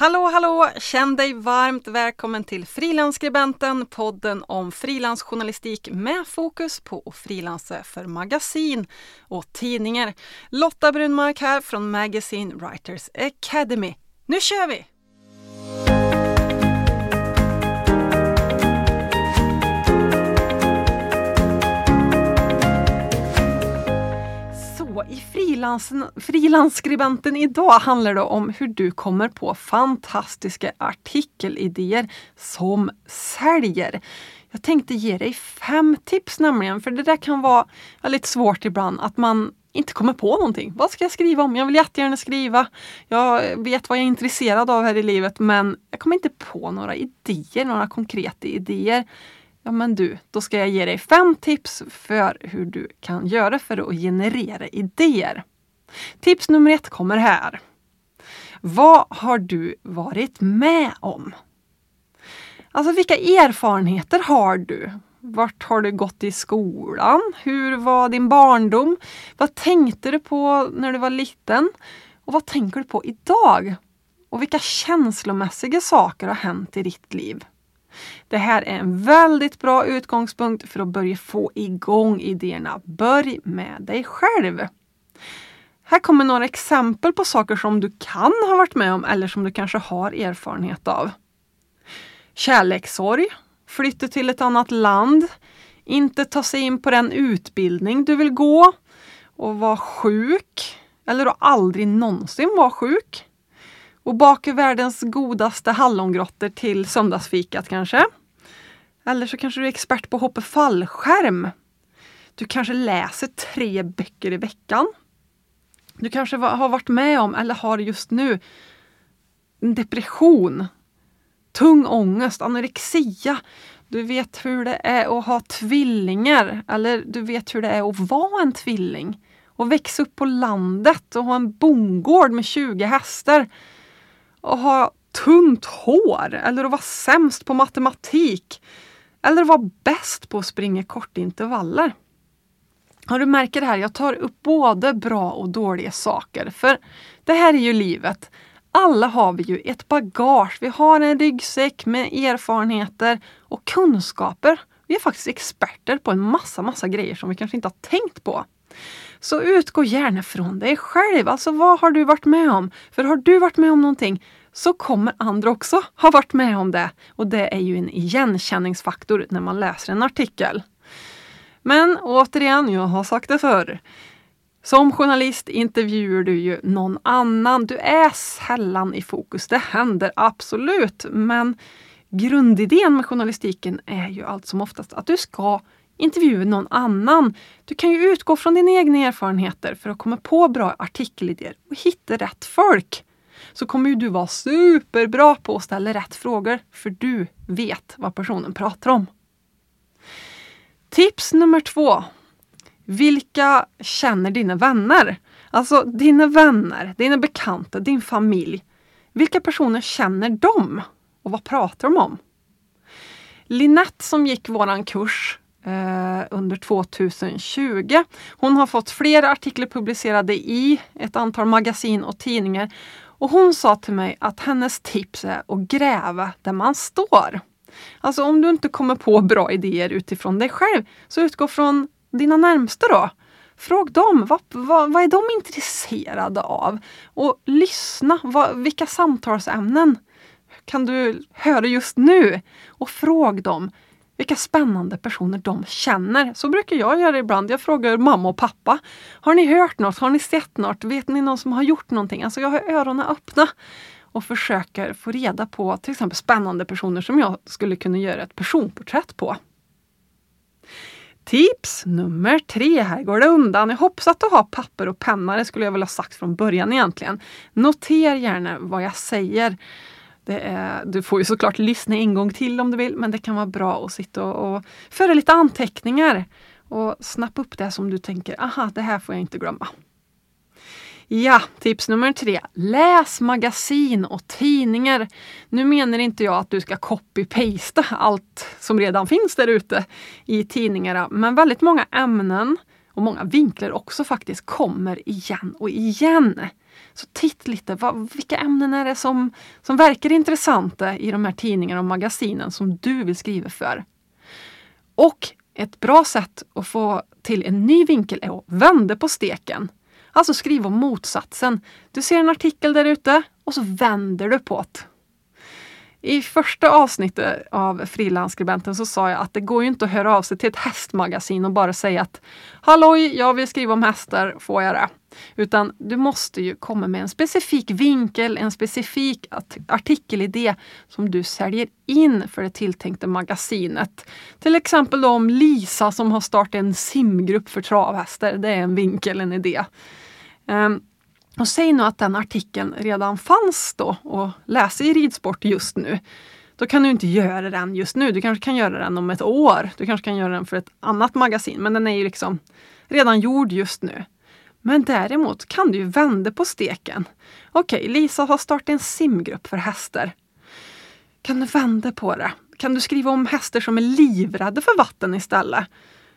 Hallå, hallå! Känn dig varmt välkommen till Frilansskribenten, podden om frilansjournalistik med fokus på att frilansa för magasin och tidningar. Lotta Brunmark här från Magazine Writers Academy. Nu kör vi! Frilansskribenten idag handlar det om hur du kommer på fantastiska artikelidéer som säljer. Jag tänkte ge dig fem tips nämligen, för det där kan vara lite svårt ibland att man inte kommer på någonting. Vad ska jag skriva om? Jag vill jättegärna skriva. Jag vet vad jag är intresserad av här i livet men jag kommer inte på några idéer, några konkreta idéer. Ja men du, då ska jag ge dig fem tips för hur du kan göra för att generera idéer. Tips nummer ett kommer här. Vad har du varit med om? Alltså vilka erfarenheter har du? Vart har du gått i skolan? Hur var din barndom? Vad tänkte du på när du var liten? Och vad tänker du på idag? Och vilka känslomässiga saker har hänt i ditt liv? Det här är en väldigt bra utgångspunkt för att börja få igång idéerna. Börj med dig själv. Här kommer några exempel på saker som du kan ha varit med om eller som du kanske har erfarenhet av. Kärlekssorg, flytta till ett annat land, inte ta sig in på den utbildning du vill gå och vara sjuk eller att aldrig någonsin vara sjuk och baka världens godaste hallongrottor till söndagsfikat kanske. Eller så kanske du är expert på att hoppa fallskärm. Du kanske läser tre böcker i veckan. Du kanske har varit med om, eller har just nu, en depression, tung ångest, anorexia. Du vet hur det är att ha tvillingar eller du vet hur det är att vara en tvilling. Och växa upp på landet och ha en bondgård med 20 hästar att ha tunt hår eller att vara sämst på matematik eller att vara bäst på att springa kortintervaller. Ja, du märker det här, jag tar upp både bra och dåliga saker. För det här är ju livet. Alla har vi ju ett bagage. Vi har en ryggsäck med erfarenheter och kunskaper. Vi är faktiskt experter på en massa, massa grejer som vi kanske inte har tänkt på. Så utgå gärna från dig själv. Alltså vad har du varit med om? För har du varit med om någonting så kommer andra också ha varit med om det. Och det är ju en igenkänningsfaktor när man läser en artikel. Men återigen, jag har sagt det förr. Som journalist intervjuar du ju någon annan. Du är sällan i fokus. Det händer absolut, men grundidén med journalistiken är ju allt som oftast att du ska intervjua någon annan. Du kan ju utgå från dina egna erfarenheter för att komma på bra artikelidéer och hitta rätt folk. Så kommer ju du vara superbra på att ställa rätt frågor för du vet vad personen pratar om. Tips nummer två. Vilka känner dina vänner? Alltså dina vänner, dina bekanta, din familj. Vilka personer känner de? Och vad pratar de om? Linette som gick våran kurs eh, under 2020. Hon har fått flera artiklar publicerade i ett antal magasin och tidningar. Och hon sa till mig att hennes tips är att gräva där man står. Alltså om du inte kommer på bra idéer utifrån dig själv, så utgå från dina närmsta då. Fråga dem, vad, vad, vad, är de intresserade av? Och lyssna, vad, vilka samtalsämnen kan du höra just nu? Och fråga dem, vilka spännande personer de känner. Så brukar jag göra ibland. Jag frågar mamma och pappa. Har ni hört något? Har ni sett något? Vet ni någon som har gjort någonting? Alltså jag har öronen öppna och försöker få reda på till exempel spännande personer som jag skulle kunna göra ett personporträtt på. Tips nummer tre, här går det undan. Jag hoppas att du har papper och penna, det skulle jag väl ha sagt från början egentligen. Notera gärna vad jag säger. Är, du får ju såklart lyssna en gång till om du vill, men det kan vara bra att sitta och, och föra lite anteckningar och snappa upp det som du tänker, aha, det här får jag inte glömma. Ja, tips nummer tre. Läs magasin och tidningar. Nu menar inte jag att du ska copy-pasta allt som redan finns där ute i tidningarna, men väldigt många ämnen och många vinklar också faktiskt kommer igen och igen. Så titt lite, vad, vilka ämnen är det som, som verkar intressanta i de här tidningarna och magasinen som du vill skriva för? Och ett bra sätt att få till en ny vinkel är att vända på steken. Alltså skriva om motsatsen. Du ser en artikel där ute och så vänder du på det. I första avsnittet av frilansskribenten så sa jag att det går ju inte att höra av sig till ett hästmagasin och bara säga att Halloj, jag vill skriva om hästar, får jag det? Utan du måste ju komma med en specifik vinkel, en specifik artikelidé som du säljer in för det tilltänkta magasinet. Till exempel om Lisa som har startat en simgrupp för travhästar. Det är en vinkel, en idé. Ehm, och säg nu att den artikeln redan fanns då och läsa i ridsport just nu. Då kan du inte göra den just nu. Du kanske kan göra den om ett år. Du kanske kan göra den för ett annat magasin, men den är ju liksom redan gjord just nu. Men däremot kan du ju vända på steken. Okej, okay, Lisa har startat en simgrupp för hästar. Kan du vända på det? Kan du skriva om hästar som är livrädda för vatten istället?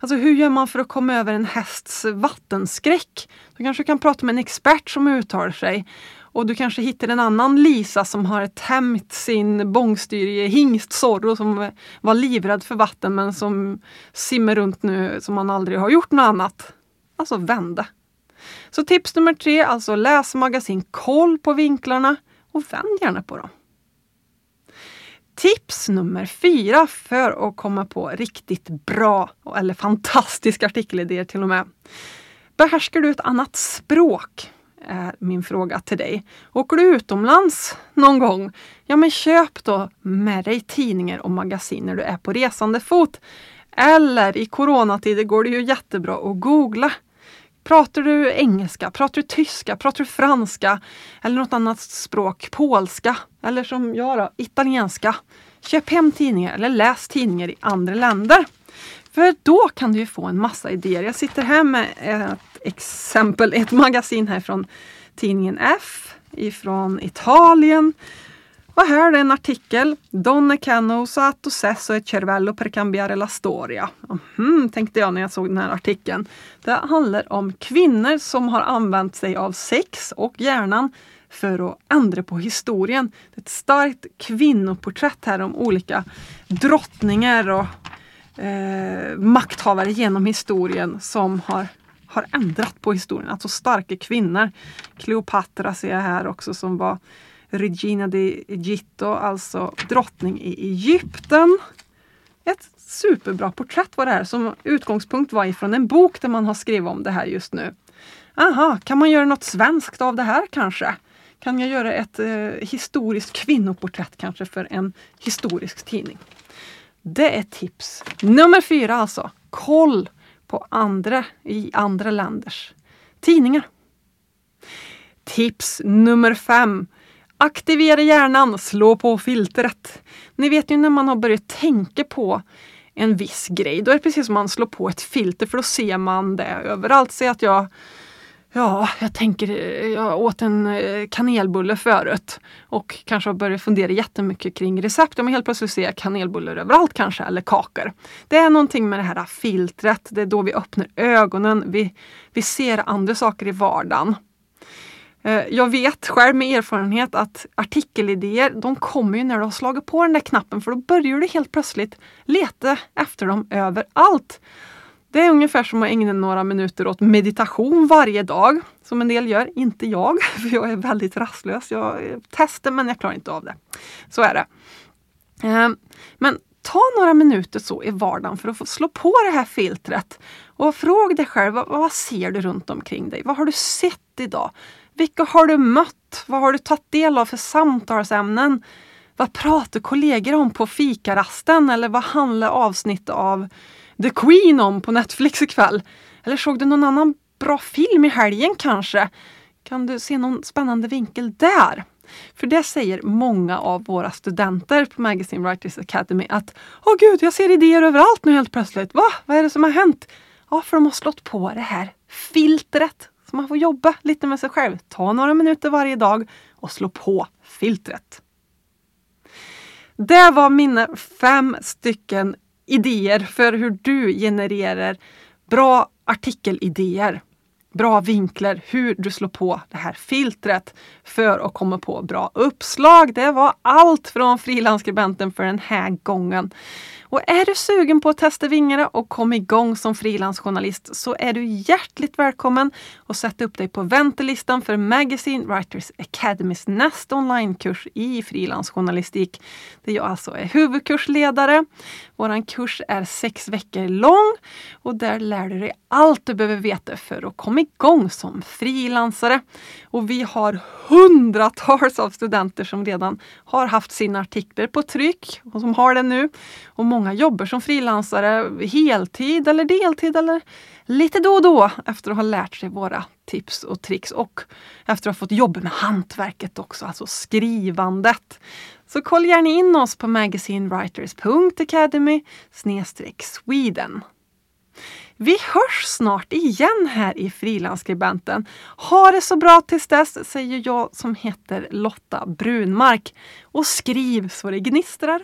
Alltså hur gör man för att komma över en hästs vattenskräck? Du kanske kan prata med en expert som uttalar sig. Och du kanske hittar en annan Lisa som har tämjt sin bångstyrige hingst Zorro som var livrädd för vatten men som simmar runt nu som han aldrig har gjort något annat. Alltså vända. Så tips nummer tre, alltså läs magasin, koll på vinklarna och vänd gärna på dem. Tips nummer fyra för att komma på riktigt bra eller fantastiska artikelidéer till och med. Behärskar du ett annat språk? är min fråga till dig. Åker du utomlands någon gång? Ja men köp då med dig tidningar och magasin när du är på resande fot. Eller i coronatider går det ju jättebra att googla. Pratar du engelska? Pratar du tyska? Pratar du franska? Eller något annat språk? Polska? Eller som jag då, italienska? Köp hem tidningar eller läs tidningar i andra länder. För då kan du få en massa idéer. Jag sitter här med ett exempel, ett magasin här från tidningen F ifrån Italien. Och här är en artikel. Donne cano usato sesso e cervello per cambiare la storia. Mm, tänkte jag när jag såg den här artikeln. Det handlar om kvinnor som har använt sig av sex och hjärnan för att ändra på historien. Det är ett starkt kvinnoporträtt här om olika drottningar och eh, makthavare genom historien som har, har ändrat på historien. Alltså starka kvinnor. Kleopatra ser jag här också som var Regina di Egitto, alltså drottning i Egypten. Ett superbra porträtt var det här som utgångspunkt var ifrån en bok där man har skrivit om det här just nu. Aha, kan man göra något svenskt av det här kanske? Kan jag göra ett eh, historiskt kvinnoporträtt kanske för en historisk tidning? Det är tips. Nummer fyra alltså. Koll på andra i andra länders tidningar. Tips nummer fem. Aktivera hjärnan, slå på filtret. Ni vet ju när man har börjat tänka på en viss grej, då är det precis som man slår på ett filter för då ser man det överallt. Säg att jag Ja, jag tänker, jag åt en eh, kanelbulle förut och kanske har börjat fundera jättemycket kring recept. Men helt plötsligt ser jag kanelbullar överallt kanske, eller kakor. Det är någonting med det här filtret, det är då vi öppnar ögonen, vi, vi ser andra saker i vardagen. Eh, jag vet själv med erfarenhet att artikelidéer, de kommer ju när du har slagit på den där knappen för då börjar du helt plötsligt leta efter dem överallt. Det är ungefär som att ägna några minuter åt meditation varje dag, som en del gör. Inte jag, för jag är väldigt rastlös. Jag testar men jag klarar inte av det. Så är det. Eh, men ta några minuter så i vardagen för att få slå på det här filtret och fråga dig själv, vad ser du runt omkring dig? Vad har du sett idag? Vilka har du mött? Vad har du tagit del av för samtalsämnen? Vad pratar kollegor om på fikarasten? Eller vad handlar avsnitt av The Queen om på Netflix ikväll? Eller såg du någon annan bra film i helgen kanske? Kan du se någon spännande vinkel där? För det säger många av våra studenter på Magazine Writers Academy att Åh gud, jag ser idéer överallt nu helt plötsligt. Va? Vad är det som har hänt? Ja, för de har slått på det här filtret. Så man får jobba lite med sig själv. Ta några minuter varje dag och slå på filtret. Det var mina fem stycken idéer för hur du genererar bra artikelidéer. bra vinklar, hur du slår på det här filtret för att komma på bra uppslag. Det var allt från frilansskribenten för den här gången. Och är du sugen på att testa vingarna och komma igång som frilansjournalist så är du hjärtligt välkommen att sätta upp dig på väntelistan för Magazine Writers Academys nästa onlinekurs i frilansjournalistik. Där jag alltså är huvudkursledare. Vår kurs är sex veckor lång och där lär du dig allt du behöver veta för att komma igång som frilansare. Och vi har hundratals av studenter som redan har haft sina artiklar på tryck och som har det nu. Och många jobbar som frilansare heltid eller deltid eller lite då och då efter att ha lärt sig våra tips och tricks och efter att ha fått jobba med hantverket också, alltså skrivandet. Så kolla gärna in oss på magazinewriters.academy Sweden. Vi hörs snart igen här i Frilansskribenten. Ha det så bra tills dess, säger jag som heter Lotta Brunmark. Och skriv så det gnistrar.